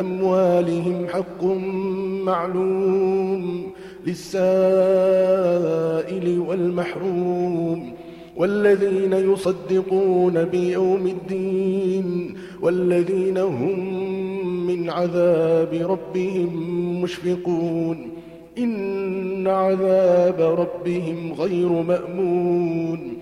أموالهم حق معلوم للسائل والمحروم والذين يصدقون بيوم الدين والذين هم من عذاب ربهم مشفقون إن عذاب ربهم غير مأمون